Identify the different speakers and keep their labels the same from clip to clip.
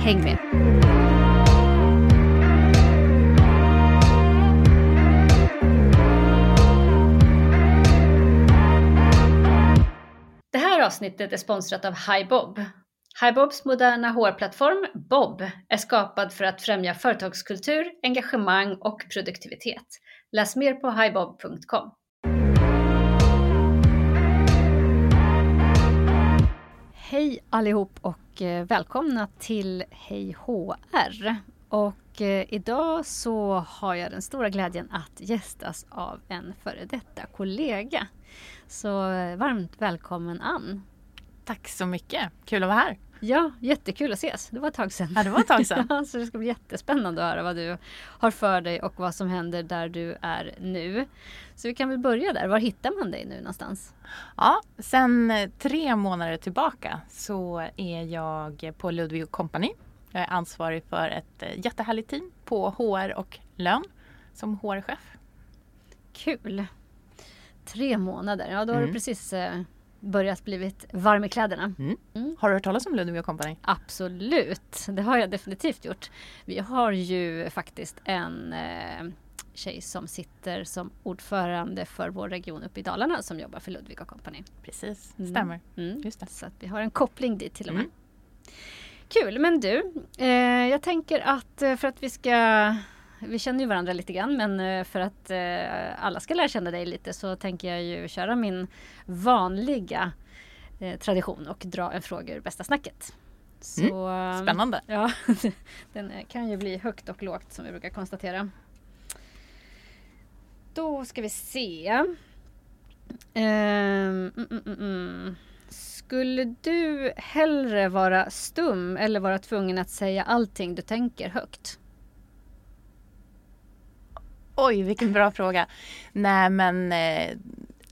Speaker 1: Häng med! Det här avsnittet är sponsrat av HiBob. HiBobs moderna HR-plattform Bob är skapad för att främja företagskultur, engagemang och produktivitet. Läs mer på hibob.com. Hej allihop och Eh, välkomna till Hej HR. Och eh, idag så har jag den stora glädjen att gästas av en före detta kollega. Så eh, varmt välkommen Ann.
Speaker 2: Tack så mycket, kul att vara här.
Speaker 1: Ja, jättekul att ses. Det var ett tag sedan.
Speaker 2: Ja, det var ett tag sedan.
Speaker 1: ja, så det ska bli jättespännande att höra vad du har för dig och vad som händer där du är nu. Så vi kan väl börja där. Var hittar man dig nu någonstans?
Speaker 2: Ja, sen tre månader tillbaka så är jag på Ludvig Company. Jag är ansvarig för ett eh, jättehärligt team på HR och lön som HR-chef.
Speaker 1: Kul! Tre månader, ja då har mm. du precis eh, börjat blivit varm i kläderna.
Speaker 2: Mm. Mm. Har du hört talas om Ludvig Company?
Speaker 1: Absolut, det har jag definitivt gjort. Vi har ju faktiskt en eh, tjej som sitter som ordförande för vår region uppe i Dalarna som jobbar för Ludvig Company.
Speaker 2: Precis, mm. stämmer.
Speaker 1: Mm. Just det. Så att vi har en koppling dit till och med. Mm. Kul, men du, eh, jag tänker att eh, för att vi ska vi känner ju varandra lite grann men eh, för att eh, alla ska lära känna dig lite så tänker jag ju köra min vanliga eh, tradition och dra en fråga ur bästa snacket.
Speaker 2: Så, mm, spännande!
Speaker 1: Ja, den kan ju bli högt och lågt som vi brukar konstatera. Då ska vi se. Um, mm, mm, mm. Skulle du hellre vara stum eller vara tvungen att säga allting du tänker högt?
Speaker 2: Oj, vilken bra fråga. Nej, men eh,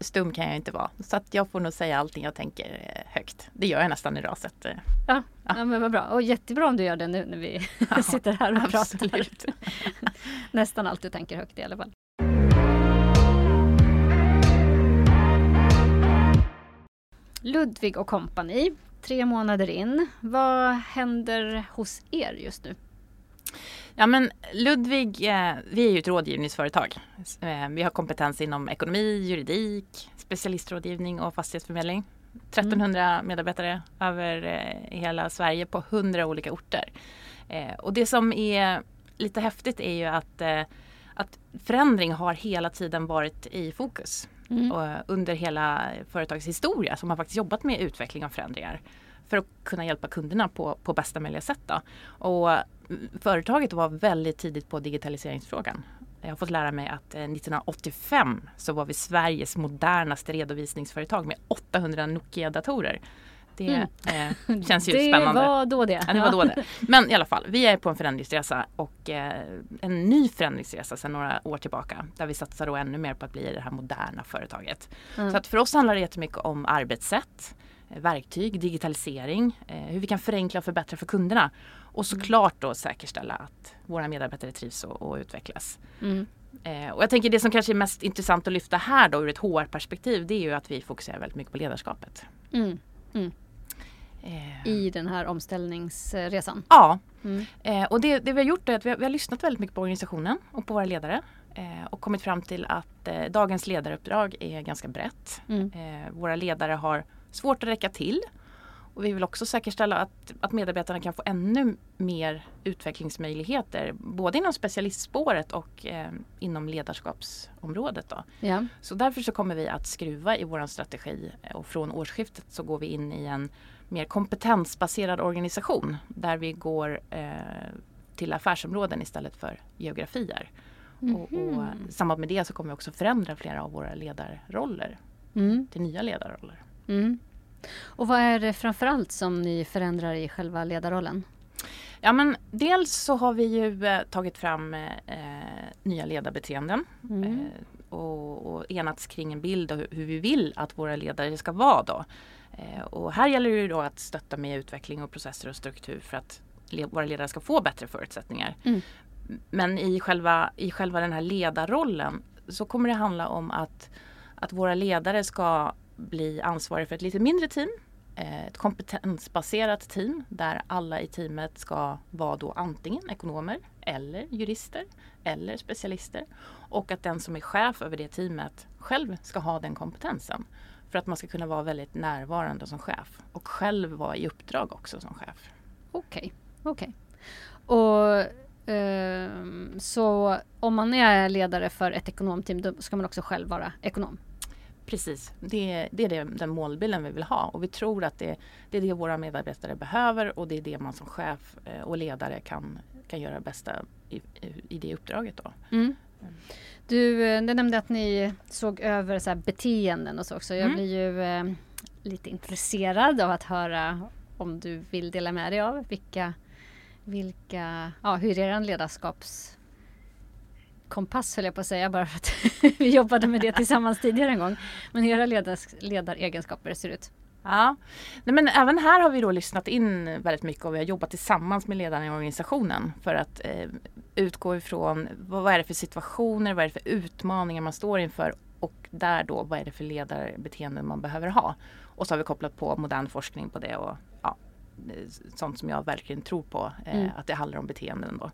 Speaker 2: stum kan jag inte vara. Så att jag får nog säga allting jag tänker eh, högt. Det gör jag nästan. Så att,
Speaker 1: eh, ja, ja. ja, men vad bra. Och jättebra om du gör det nu när vi ja, sitter här och absolut. pratar. nästan allt du tänker högt i alla fall. Ludvig och kompani, tre månader in. Vad händer hos er just nu?
Speaker 2: Ja men Ludvig, eh, vi är ju ett rådgivningsföretag. Eh, vi har kompetens inom ekonomi, juridik, specialistrådgivning och fastighetsförmedling. 1300 mm. medarbetare över eh, hela Sverige på 100 olika orter. Och det som är lite häftigt är ju att, att förändring har hela tiden varit i fokus. Mm. under hela företagets historia som har faktiskt jobbat med utveckling och förändringar för att kunna hjälpa kunderna på, på bästa möjliga sätt. Då. Och företaget var väldigt tidigt på digitaliseringsfrågan. Jag har fått lära mig att 1985 eh, så var vi Sveriges modernaste redovisningsföretag med 800 Nokia-datorer. Det mm. eh, känns ju
Speaker 1: det
Speaker 2: spännande.
Speaker 1: Var då det.
Speaker 2: Ja, det var då det. Men i alla fall, vi är på en förändringsresa och eh, en ny förändringsresa sedan några år tillbaka. Där vi satsar då ännu mer på att bli det här moderna företaget. Mm. Så att för oss handlar det jättemycket om arbetssätt, verktyg, digitalisering, eh, hur vi kan förenkla och förbättra för kunderna. Och såklart då säkerställa att våra medarbetare trivs och, och utvecklas. Mm. Eh, och jag tänker det som kanske är mest intressant att lyfta här då ur ett HR-perspektiv det är ju att vi fokuserar väldigt mycket på ledarskapet. Mm. Mm.
Speaker 1: Eh. I den här omställningsresan?
Speaker 2: Ja. Mm. Eh, och det, det, vi har gjort är att vi har, vi har, lyssnat väldigt mycket på organisationen och på våra ledare. Eh, och kommit fram till att eh, dagens ledaruppdrag är ganska brett. Mm. Eh, våra ledare har svårt att räcka till och vi vill också säkerställa att, att medarbetarna kan få ännu mer utvecklingsmöjligheter både inom specialistspåret och eh, inom ledarskapsområdet. Då. Ja. Så därför så kommer vi att skruva i vår strategi och från årsskiftet så går vi in i en mer kompetensbaserad organisation där vi går eh, till affärsområden istället för geografier. Mm -hmm. och, och mhm. I samband med det så kommer vi också förändra flera av våra ledarroller mm. till nya ledarroller. Mm.
Speaker 1: Och vad är det framförallt som ni förändrar i själva ledarrollen?
Speaker 2: Ja men dels så har vi ju eh, tagit fram eh, nya ledarbeteenden mm. eh, och, och enats kring en bild av hur, vi vill att våra ledare ska vara då. Eh, och här gäller det ju då att stötta med utveckling och processer och struktur för att le våra ledare ska få bättre förutsättningar. Mm. Men i själva, i själva den här ledarrollen så kommer det handla om att, att våra ledare ska bli ansvarig för ett lite mindre team. Eh, ett kompetensbaserat team där alla i teamet ska vara då antingen ekonomer eller jurister eller specialister. Och att den som är chef över det teamet själv ska ha den kompetensen. För att man ska kunna vara väldigt närvarande som chef och själv vara i uppdrag också som chef.
Speaker 1: Okej, okay. okej. Okay. Och eh, så om man är ledare för ett ekonomteam då ska man också själv vara ekonom?
Speaker 2: Precis, det, det är det, den målbilden vi vill ha och vi tror att det, det är det våra medarbetare behöver och det är det man som chef eh, och ledare kan, kan göra bästa i, i det uppdraget. Då. Mm.
Speaker 1: Du, eh, du nämnde att ni såg över så beteenden och så också. Jag mm. blir ju eh, lite intresserad av att höra om du vill dela med dig av vilka, vilka ja, hur er ledarskaps kompass höll jag på att säga bara för att vi jobbade med det tillsammans tidigare en gång. Men hur era ledars, ledaregenskaper ser ut.
Speaker 2: Ja, Nej, men även här har vi då lyssnat in väldigt mycket och vi har jobbat tillsammans med ledarna i organisationen för att eh, utgå ifrån vad, vad är det för situationer, vad är det för utmaningar man står inför och där då vad är det för ledarbeteenden man behöver ha. Och så har vi kopplat på modern forskning på det och ja, sånt som jag verkligen tror på, eh, mm. att det handlar om beteenden. Då.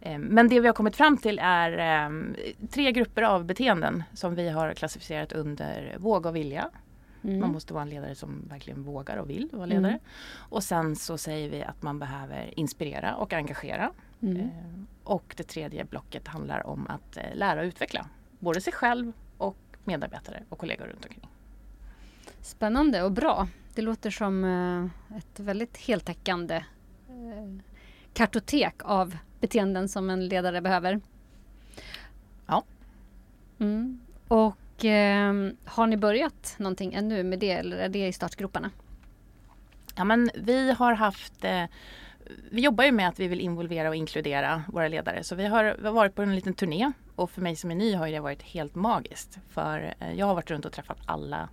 Speaker 2: Eh, men det vi har kommit fram till är eh, tre grupper av beteenden som vi har klassificerat under våga och vilja, Mm. Man måste vara en ledare som verkligen vågar och vill vara ledare. Mm. Och sen så säger vi att man behöver inspirera och engagera. Mm. Eh, och det tredje blocket handlar om att eh, lära och utveckla både sig själv och medarbetare och kollegor runt omkring.
Speaker 1: Spännande och bra. Det låter som eh, ett väldigt heltäckande eh, kartotek av beteenden som en ledare behöver.
Speaker 2: Ja.
Speaker 1: Mm. Och eh, har ni börjat någonting ännu med det eller är det i startgroparna?
Speaker 2: Ja men vi har haft eh, vi jobbar ju med att vi vill involvera och inkludera våra ledare så vi har, vi har varit på en liten turné och för mig som är ny har det varit helt magiskt för eh, jag har varit runt och träffat alla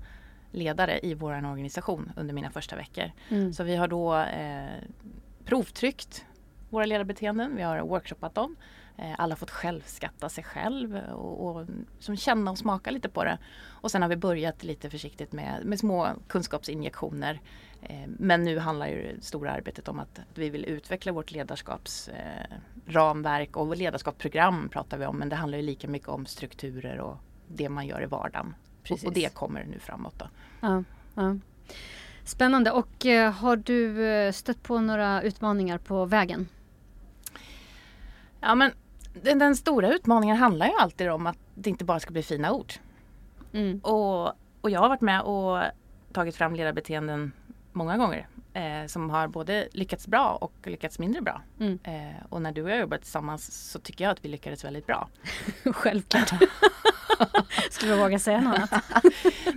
Speaker 2: ledare i vår organisation under mina första veckor. Mm. Så vi har då eh, provtryckt våra ledarbeteenden, vi har workshoppat dem Eh, alla har fått självskatta sig själv och, och som känna och smaka lite på det. Och sen har vi börjat lite försiktigt med, med små kunskapsinjektioner. Eh, men nu handlar ju det stora arbetet om att vi vill utveckla vårt ledarskapsramverk och ledarskapsprogram pratar vi om. Men det handlar ju lika mycket om strukturer och det man gör i vardagen. Precis. Och, det kommer nu framåt. Då.
Speaker 1: Ja, ja. Spännande. Och eh, har du stött på några utmaningar på vägen?
Speaker 2: Ja men den, den, stora utmaningen handlar ju alltid om att det inte bara ska bli fina ord. Mm. Och, och jag har varit med och tagit fram ledarbeteenden många gånger eh, som har både lyckats bra och lyckats mindre bra. Mm. Eh, och när du och jag jobbat tillsammans så tycker jag att vi lyckades väldigt bra.
Speaker 1: Självklart. Skulle du våga säga något annat?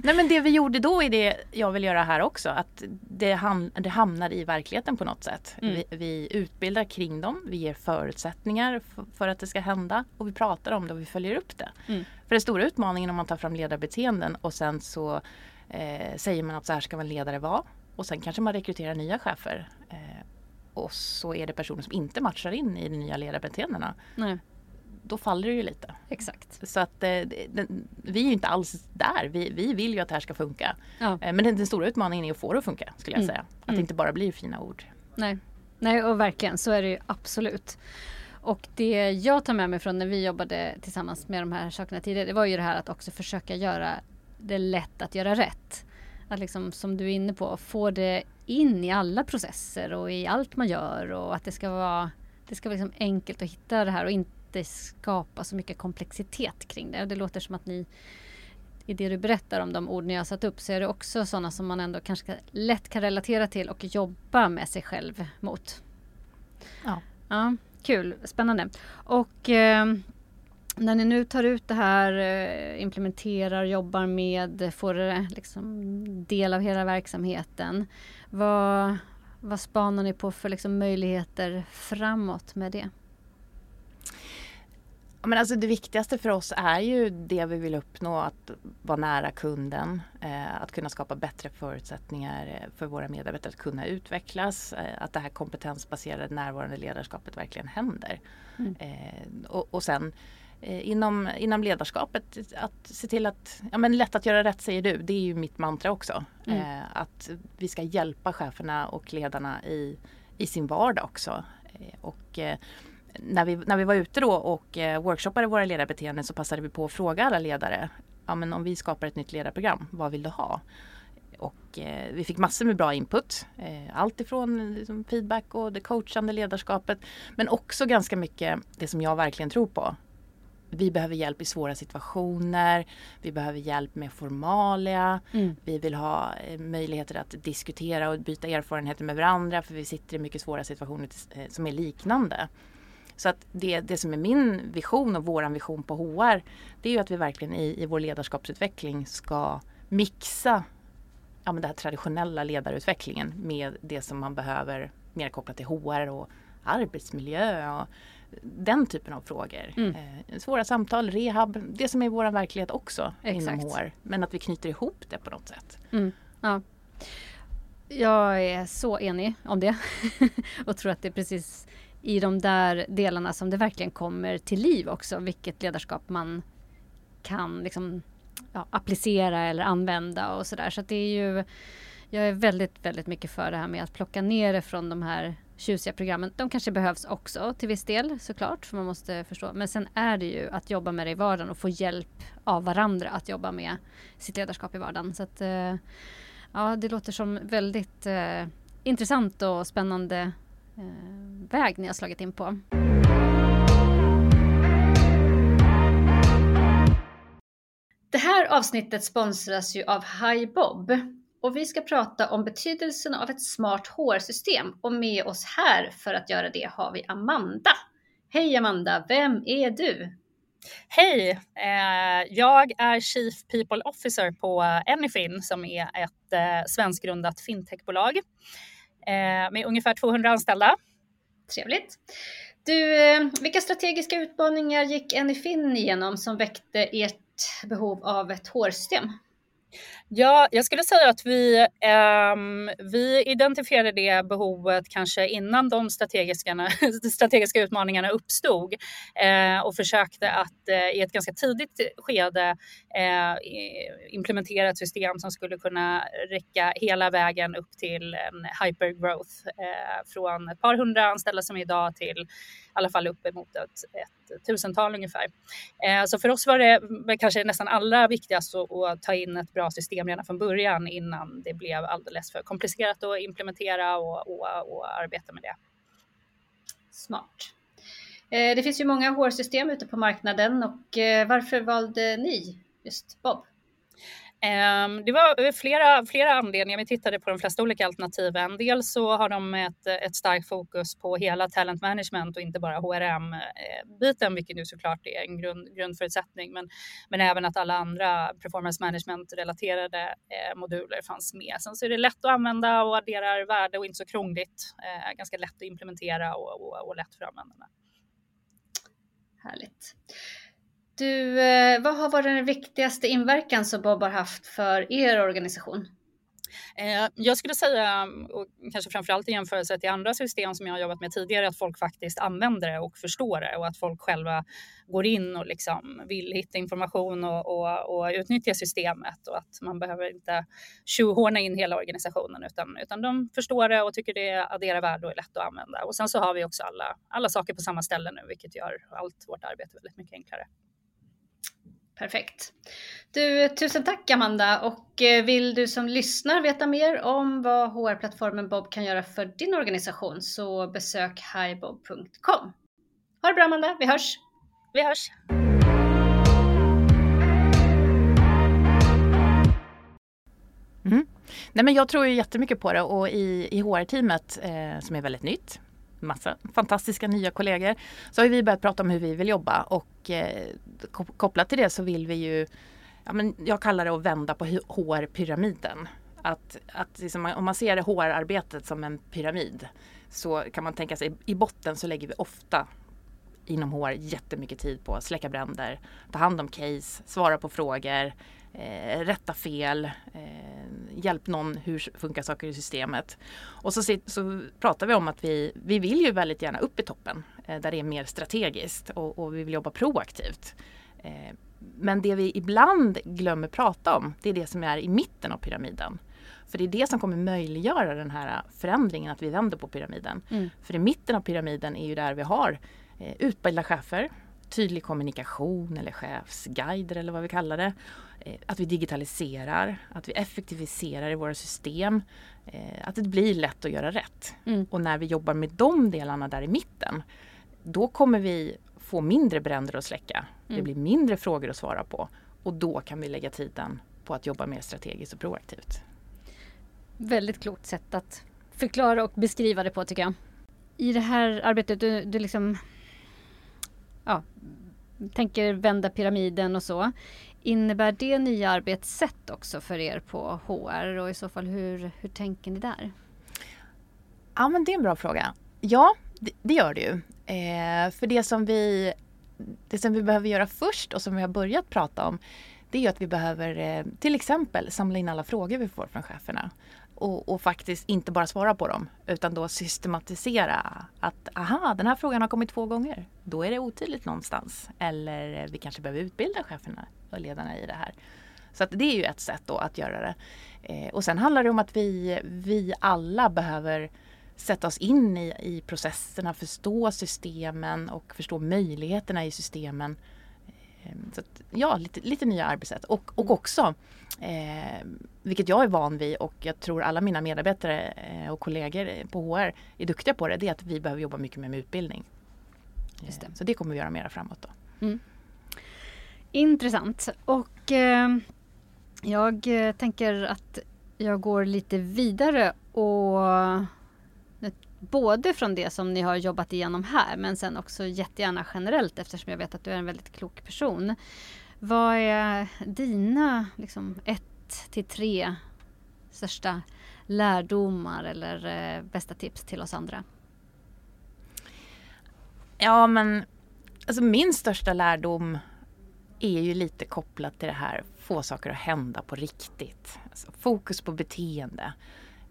Speaker 2: Nej men det vi gjorde då är det jag vill göra här också. Att det, ham det hamnar i verkligheten på något sätt. Mm. Vi, vi, utbildar kring dem, vi ger förutsättningar för att det ska hända och vi pratar om det och vi följer upp det. Mm. För den stora utmaningen om man tar fram ledarbeteenden och sen så eh, säger man att så här ska man ledare vara och sen kanske man rekryterar nya chefer. Eh, och så är det personer som inte matchar in i de nya ledarbeteendena. Nej. Då faller det ju lite.
Speaker 1: Exakt.
Speaker 2: Så att eh, den, vi är inte alls där. Vi, vi vill ju att det här ska funka. Ja. Eh, men den, den, stora utmaningen är att få det att funka skulle jag mm. säga. Att mm. det inte bara blir fina ord.
Speaker 1: Nej. Nej, och verkligen så är det ju absolut. Och det jag tar med mig från när vi jobbade tillsammans med de här sakerna tidigare, det var ju det här att också försöka göra det lätt att göra rätt att liksom, som du är inne på, få det in i alla processer och i allt man gör och att det ska vara, det ska vara liksom enkelt att hitta det här och inte skapa så mycket komplexitet kring det. Och det låter som att ni i det du berättar om de ord ni har satt upp så är det också sådana som man ändå kanske lätt kan relatera till och jobba med sig själv mot. Ja. ja kul, spännande. Och eh, när ni nu tar ut det här, eh, implementerar, jobbar med, får det liksom del av hela verksamheten. Vad, vad spanar ni på för liksom möjligheter framåt med det?
Speaker 2: men alltså det viktigaste för oss är ju det vi vill uppnå, att vara nära kunden, eh, att kunna skapa bättre förutsättningar eh, för våra medarbetare att kunna utvecklas, eh, att det här kompetensbaserade närvarande ledarskapet verkligen händer. Mm. Eh, och, och, sen eh, inom, inom ledarskapet att se till att, ja men lätt att göra rätt säger du, det är ju mitt mantra också. Mm. Eh, att vi ska hjälpa cheferna och ledarna i, i sin vardag också. och när vi, när vi var ute då och eh, workshoppade våra ledarbeteenden så passade vi på att fråga alla ledare. Ja, men om vi skapar ett nytt ledarprogram, vad vill du ha? Och eh, vi fick massor med bra input. Eh, allt ifrån liksom, feedback och det coachande ledarskapet. Men också ganska mycket det som jag verkligen tror på. Vi behöver hjälp i svåra situationer. Vi behöver hjälp med formalia. Mm. Vi vill ha eh, möjligheter att diskutera och byta erfarenheter med varandra för vi sitter i mycket svåra situationer eh, som är liknande. Så att det, det som är min vision och våran vision på HR det är ju att vi verkligen i, i vår ledarskapsutveckling ska mixa ja, men den här traditionella ledarutvecklingen med det som man behöver mer kopplat till HR och arbetsmiljö och den typen av frågor. Mm. Eh, svåra samtal, rehab, det som är vår verklighet också Exakt. inom HR. Men att vi knyter ihop det på något sätt. Mm.
Speaker 1: Ja. Jag är så enig om det och tror att det är precis i de där delarna som det verkligen kommer till liv också, vilket ledarskap man kan liksom, ja, applicera eller använda och sådär. Så att det är ju, jag är väldigt, väldigt mycket för det här med att plocka ner det från de här tjusiga programmen. De kanske behövs också till viss del såklart, för man måste förstå. Men sen är det ju att jobba med det i vardagen och få hjälp av varandra att jobba med sitt ledarskap i vardagen. Så att, eh, ja, det låter som väldigt eh, intressant och spännande eh, väg ni har slagit in på. Det här avsnittet sponsras ju av HiBob och vi ska prata om betydelsen av ett smart HR-system och med oss här för att göra det har vi Amanda. Hej Amanda, vem är du?
Speaker 3: Hej! Eh, jag är Chief People Officer på Anyfin som är ett eh, svenskgrundat fintechbolag. Eh, med ungefär 200 anställda.
Speaker 1: Trevligt. Du, eh, vilka strategiska utmaningar gick Anyfin igenom som väckte ert behov av ett HR-system?
Speaker 3: Ja, jag skulle säga att vi, eh, vi identifierade det behovet kanske innan de strategiska, strategiska utmaningarna uppstod eh, och försökte att eh, i ett ganska tidigt skede eh, implementera ett system som skulle kunna räcka hela vägen upp till en hypergrowth eh, från ett par hundra anställda som är idag till i alla fall uppemot ett, ett tusental ungefär. Eh, så för oss var det kanske nästan allra viktigast att, att ta in ett bra system system redan från början innan det blev alldeles för komplicerat att implementera och, och, och arbeta med det.
Speaker 1: Smart. Eh, det finns ju många HR-system ute på marknaden och eh, varför valde ni just Bob?
Speaker 3: Ehm, det var eh, flera, flera anledningar. Vi tittade på de flesta olika alternativen. Dels så har de ett, ett starkt fokus på hela talent management och inte bara HRM-biten, eh, vilket ju såklart är en grund, grundförutsättning. Men, men även att alla andra performance management-relaterade eh, moduler fanns med. Sen så är det lätt att använda och adderar värde och inte så krångligt. Eh, ganska lätt att implementera och, och, och lätt för användarna.
Speaker 1: Härligt. Du, eh, vad har varit den viktigaste inverkan som Bob har haft för er organisation?
Speaker 3: Eh, jag skulle säga, och kanske framförallt i jämförelse till andra system som jag har jobbat med tidigare, att folk faktiskt använder det och förstår det och att folk själva går in och liksom vill hitta information och, och, och utnyttja systemet och att man behöver inte tjohorna in hela organisationen utan, utan de förstår det och tycker det adderar värde och är lätt att använda. Och sen så har vi också alla, alla saker på samma ställe nu, vilket gör allt vårt arbete väldigt mycket enklare.
Speaker 1: Perfekt. Du, tusen tack Amanda och eh, vill du som lyssnar veta mer om vad HR-plattformen Bob kan göra för din organisation så besök highbob.com. Ha det bra Amanda, vi hörs!
Speaker 3: Vi hörs!
Speaker 2: Mm. Nej, men jag tror ju jättemycket på det och i, i HR-teamet eh, som är väldigt nytt massa fantastiska nya kollegor. Så har vi börjat prata om hur vi vill jobba och eh, kopplat till det så vill vi ju, ja, men jag kallar det att vända på HR-pyramiden. Att, att liksom, om man ser HR-arbetet som en pyramid så kan man tänka sig i botten så lägger vi ofta inom HR jättemycket tid på att släcka bränder, ta hand om case, svara på frågor, eh, rätta fel, eh, hjälp någon hur funkar saker i systemet. Och så, så pratar vi om att vi, vi vill ju väldigt gärna upp i toppen eh, där det är mer strategiskt och, och vi vill jobba proaktivt. Eh, men det vi ibland glömmer prata om det är det som är i mitten av pyramiden. För det är det som kommer möjliggöra den här förändringen, att vi vänder på pyramiden. Mm. För i mitten av pyramiden är ju där vi har eh, utbildade chefer, tydlig kommunikation eller chefsguider eller vad vi kallar det. Eh, att vi digitaliserar, att vi effektiviserar i våra system. Eh, att det blir lätt att göra rätt. Mm. Och när vi jobbar med de delarna där i mitten då kommer vi få mindre bränder att släcka. Mm. Det blir mindre frågor att svara på och då kan vi lägga tiden på att jobba mer strategiskt och proaktivt.
Speaker 1: Väldigt klokt sätt att förklara och beskriva det på tycker jag. I det här arbetet, du, du liksom ja, tänker vända pyramiden och så. Innebär det nya arbetssätt också för er på HR och i så fall hur, hur tänker ni där?
Speaker 2: Ja men det är en bra fråga. Ja, det, det gör det ju. Eh, för det som, vi, det som vi behöver göra först och som vi har börjat prata om det är att vi behöver eh, till exempel samla in alla frågor vi får från cheferna och, och, faktiskt inte bara svara på dem utan då systematisera att aha, den här frågan har kommit två gånger. Då är det otydligt någonstans. Eller eh, vi kanske behöver utbilda cheferna och ledarna i det här. Så att det är ju ett sätt då att göra det. Eh, och sen handlar det om att vi, vi alla behöver sätta oss in i, i processerna, förstå systemen och förstå möjligheterna i systemen. Eh, så att, ja, lite, lite nya arbetssätt och, och också Eh, vilket jag är van vid och jag tror alla mina medarbetare eh, och kollegor på HR är duktiga på det. Det är att vi behöver jobba mycket mer med utbildning. Det. Så det kommer vi göra mera framåt. Då. Mm.
Speaker 1: Intressant. Och eh, jag tänker att jag går lite vidare och både från det som ni har jobbat igenom här men sen också jättegärna generellt eftersom jag vet att du är en väldigt klok person. Vad är dina liksom, ett till tre största lärdomar eller eh, bästa tips till oss andra?
Speaker 2: Ja men alltså min största lärdom är ju lite kopplat till det här få saker att hända på riktigt. Alltså, fokus på beteende.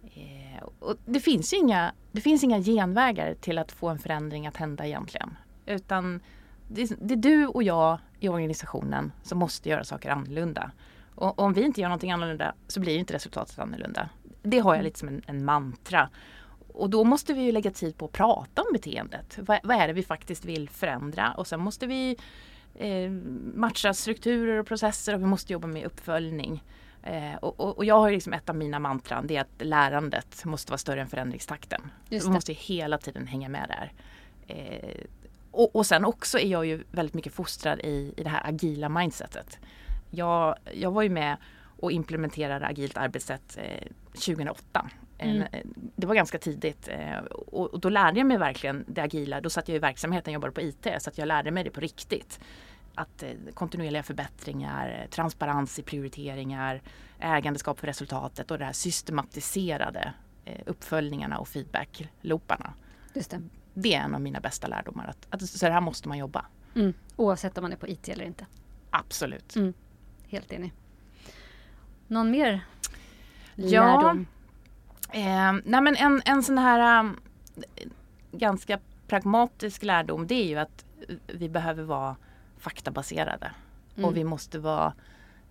Speaker 2: Eh, och det, finns inga, det finns inga genvägar till att få en förändring att hända egentligen. Utan det, det är du och jag i organisationen som måste göra saker annorlunda. Och om vi inte gör någonting annorlunda så blir inte resultatet annorlunda. Det har jag lite som en, en mantra. Och då måste vi ju lägga tid på att prata om beteendet. Vad, vad är det vi faktiskt vill förändra? Och sen måste vi eh, matcha strukturer och processer och vi måste jobba med uppföljning. Eh, och, och, och, jag har liksom ett av mina mantran, det är att lärandet måste vara större än förändringstakten. Vi måste hela tiden hänga med där. Eh, och, och sen också är jag ju väldigt mycket fostrad i, i det här agila mindsetet. Jag, jag var ju med och implementerade agilt arbetssätt eh, 2008. Mm. Eh, det var ganska tidigt eh, och, och, då lärde jag mig verkligen det agila. Då satt jag i verksamheten, jobbade på IT, så att jag lärde mig det på riktigt. Att eh, kontinuerliga förbättringar, transparens i prioriteringar, ägandeskap för resultatet och det här systematiserade eh, uppföljningarna och feedback-looparna. Just det det är en av mina bästa lärdomar. Att, att så här måste man jobba.
Speaker 1: Mm. Oavsett om man är på IT eller inte.
Speaker 2: Absolut. Mm.
Speaker 1: Helt enig. Någon mer lärdom?
Speaker 2: Ja, eh, nej men en, en sån här um, ganska pragmatisk lärdom det är ju att vi behöver vara faktabaserade. Mm. Och vi måste vara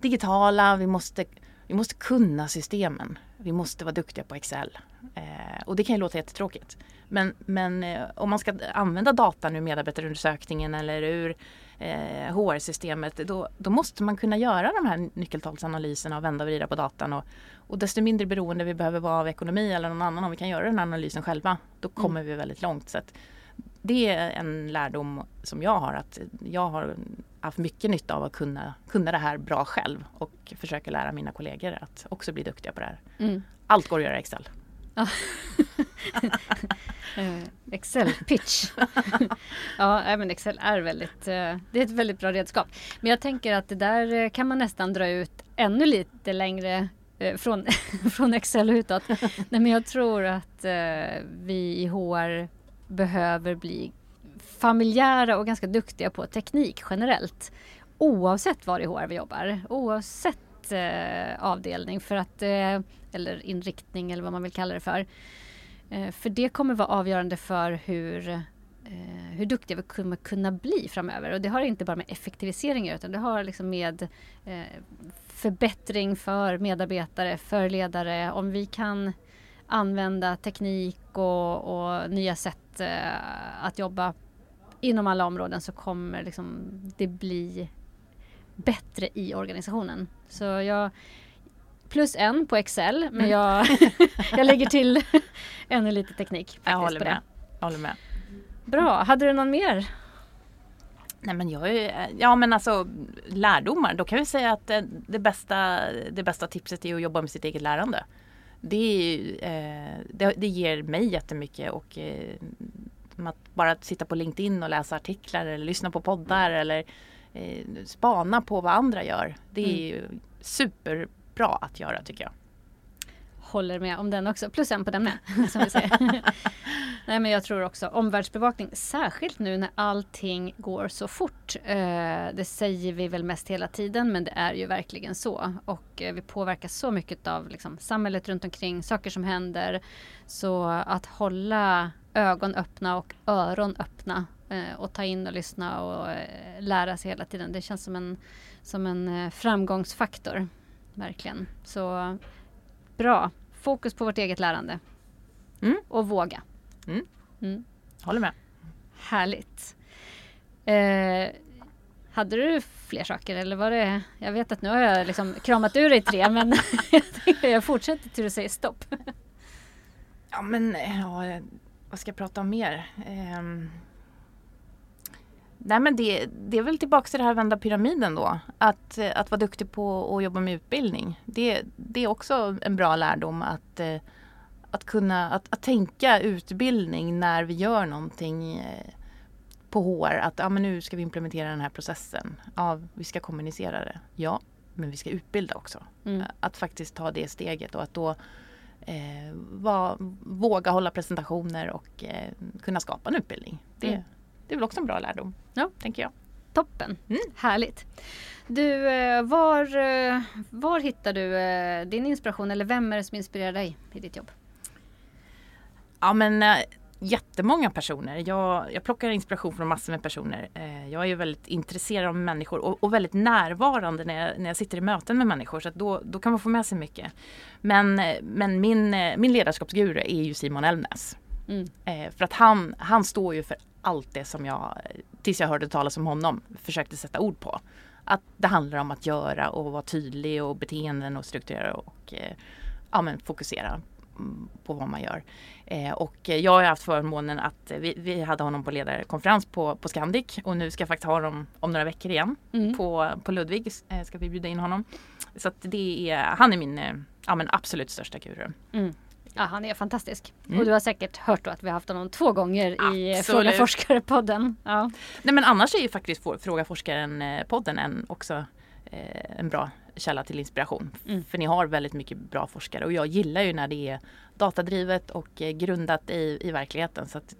Speaker 2: digitala, vi måste, vi måste kunna systemen. Vi måste vara duktiga på Excel. Eh, och det kan ju låta jättetråkigt. Men, men eh, om man ska använda datan ur medarbetarundersökningen eller ur eh, HR-systemet då, då, måste man kunna göra de här nyckeltalsanalyserna och vända och vrida på datan. Och, och desto mindre beroende vi behöver vara av ekonomi eller någon annan om vi kan göra den här analysen själva då mm. kommer mm. vi väldigt långt. Så det är en lärdom som jag har att jag har haft mycket nytta av att kunna, kunna det här bra själv och försöka lära mina kollegor att också bli duktiga på det här. Mm. Allt går att göra i Excel.
Speaker 1: Eh, Excel pitch. ja, även Excel är väldigt, eh, det är ett väldigt bra redskap. Men jag tänker att det där eh, kan man nästan dra ut ännu lite längre från, från Excel och utåt. Nej, men jag tror att vi i HR behöver bli familjära och ganska duktiga på teknik generellt. Oavsett var i HR vi jobbar, oavsett eh, avdelning för att, eh, eller inriktning eller vad man vill kalla det för. Eh, för det kommer vara avgörande för hur, eh, hur duktiga vi kommer kunna bli framöver. Och det har inte bara med effektiviseringar utan det har liksom med eh, förbättring för medarbetare, för ledare. Om vi kan använda teknik och, och nya sätt eh, att jobba inom alla områden så kommer liksom det bli bättre i organisationen. Så jag plus en på Excel men mm. jag, jag lägger till ännu lite teknik.
Speaker 2: Jag håller med. jag håller med.
Speaker 1: Bra, hade du någon mer?
Speaker 2: Nej men jag är, ja men alltså lärdomar, då kan vi säga att det, det, bästa, det bästa tipset är att jobba med sitt eget lärande. Det, eh, det, det ger mig jättemycket och eh, att bara sitta på LinkedIn och läsa artiklar eller lyssna på poddar eller eh, spana på vad andra gör. Det är mm. superbra att göra tycker jag.
Speaker 1: Håller med om den också, plus en på den med. Som vi säger. Nej men jag tror också omvärldsbevakning, särskilt nu när allting går så fort. Eh, det säger vi väl mest hela tiden men det är ju verkligen så. Och eh, vi påverkas så mycket av liksom, samhället runt omkring, saker som händer. Så att hålla ögon öppna och öron öppna eh, och ta in och lyssna och lära sig hela tiden. Det känns som en, som en framgångsfaktor. Verkligen. Så bra. Fokus på vårt eget lärande. Mm. Och våga.
Speaker 2: Mm. Mm. Håller med.
Speaker 1: Härligt. Eh, hade du fler saker eller var det? Jag vet att nu har jag liksom kramat ur dig tre men jag fortsätter till du säger stopp.
Speaker 2: Ja men ja, vad ska jag prata om mer? Um, nej men det, det är väl tillbaka till det här vända pyramiden då. Att, att vara duktig på att jobba med utbildning. Det, det är också en bra lärdom att, eh, att kunna att, att tänka utbildning när vi gör någonting eh, på HR. Att ja, men nu ska vi implementera den här processen. Ja, vi ska kommunicera det. Ja, men vi ska utbilda också. Mm. Att faktiskt ta det steget och att då eh, var, våga hålla presentationer och eh, kunna skapa en utbildning. Det, mm. Det är väl också en bra lärdom, ja. tänker jag.
Speaker 1: Toppen, mm. härligt. Du, eh, var, eh, var hittar du eh, din inspiration eller vem är det som inspirerar dig i ditt jobb?
Speaker 2: Ja men jättemånga personer. Jag, jag plockar inspiration från massor med personer. Jag är ju väldigt intresserad av människor och, och, väldigt närvarande när jag, när jag sitter i möten med människor. Så då, då kan man få med sig mycket. Men, men min, min ledarskapsguru är ju Simon Elmnäs. Mm. För att han, han står ju för allt det som jag, tills jag hörde talas om honom, försökte sätta ord på. Att det handlar om att göra och vara tydlig och beteenden och strukturera och eh, ja, men fokusera på vad man gör. Eh, och jag har haft förmånen att vi, vi, hade honom på ledarkonferens på, på Scandic och nu ska jag faktiskt ha honom om några veckor igen mm. på, på Ludvig. Eh, ska vi bjuda in honom. Så att det är, han är min eh, ja, men absolut största guru. Mm.
Speaker 1: Ja, han är fantastisk. Mm. Och du har säkert hört att vi har haft honom två gånger Absolut. i Fråga forskare-podden. Ja.
Speaker 2: Nej men annars är ju faktiskt Fråga forskaren-podden en också eh, en bra källa till inspiration. Mm. För ni har väldigt mycket bra forskare och jag gillar ju när det är datadrivet och eh, grundat i, i verkligheten. Så att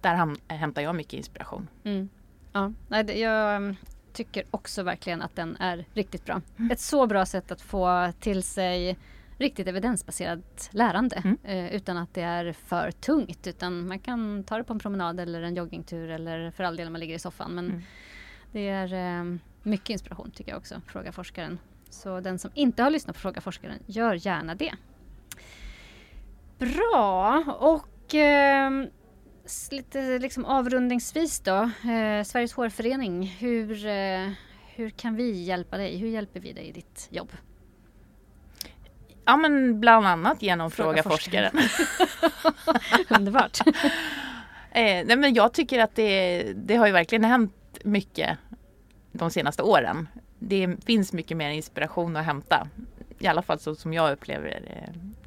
Speaker 2: där hämtar jag mycket inspiration. Mm.
Speaker 1: Ja, jag mm, tycker också verkligen att den är riktigt bra. Mm. Ett så bra sätt att få till sig riktigt evidensbaserat lärande mm. eh, utan att det är för tungt utan man kan ta det på en promenad eller en joggingtur eller för all del man ligger i soffan. Men mm. det är eh, mycket inspiration tycker jag också, fråga forskaren. Så den som inte har lyssnat på Fråga forskaren, gör gärna det. Bra! Och eh, lite liksom avrundningsvis då. Eh, Sveriges hårförening, hur, hur kan vi hjälpa dig? Hur hjälper vi dig i ditt jobb?
Speaker 2: Ja men bland annat genom Fråga, Fråga forskaren.
Speaker 1: Underbart!
Speaker 2: eh, nej, men jag tycker att det, det har ju verkligen hänt mycket de senaste åren det finns mycket mer inspiration att hämta. I alla fall så som jag upplever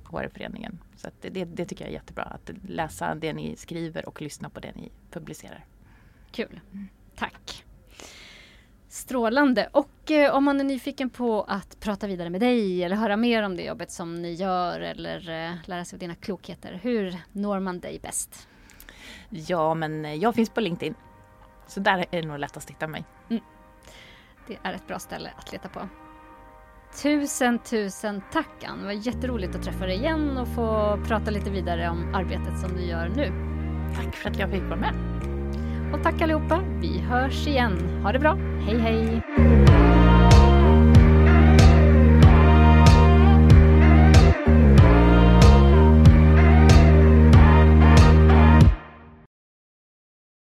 Speaker 2: HR-föreningen. Så det, det, tycker jag är jättebra. Att läsa det ni skriver och lyssna på det ni publicerar.
Speaker 1: Kul. Tack. Strålande! Och eh, om man är nyfiken på att prata vidare med dig eller höra mer om det jobbet som ni gör eller eh, lära sig av dina klokheter, hur når man dig bäst?
Speaker 2: Ja, men eh, jag finns på LinkedIn. Så där är det nog lättast att hitta mig. Mm.
Speaker 1: Det är ett bra ställe att leta på. Tusen, tusen tack Ann! Det var jätteroligt att träffa dig igen och få prata lite vidare om arbetet som du gör nu.
Speaker 2: Tack för att jag fick vara med.
Speaker 1: Och tack allihopa! Vi hörs igen. Ha det bra! Hej hej!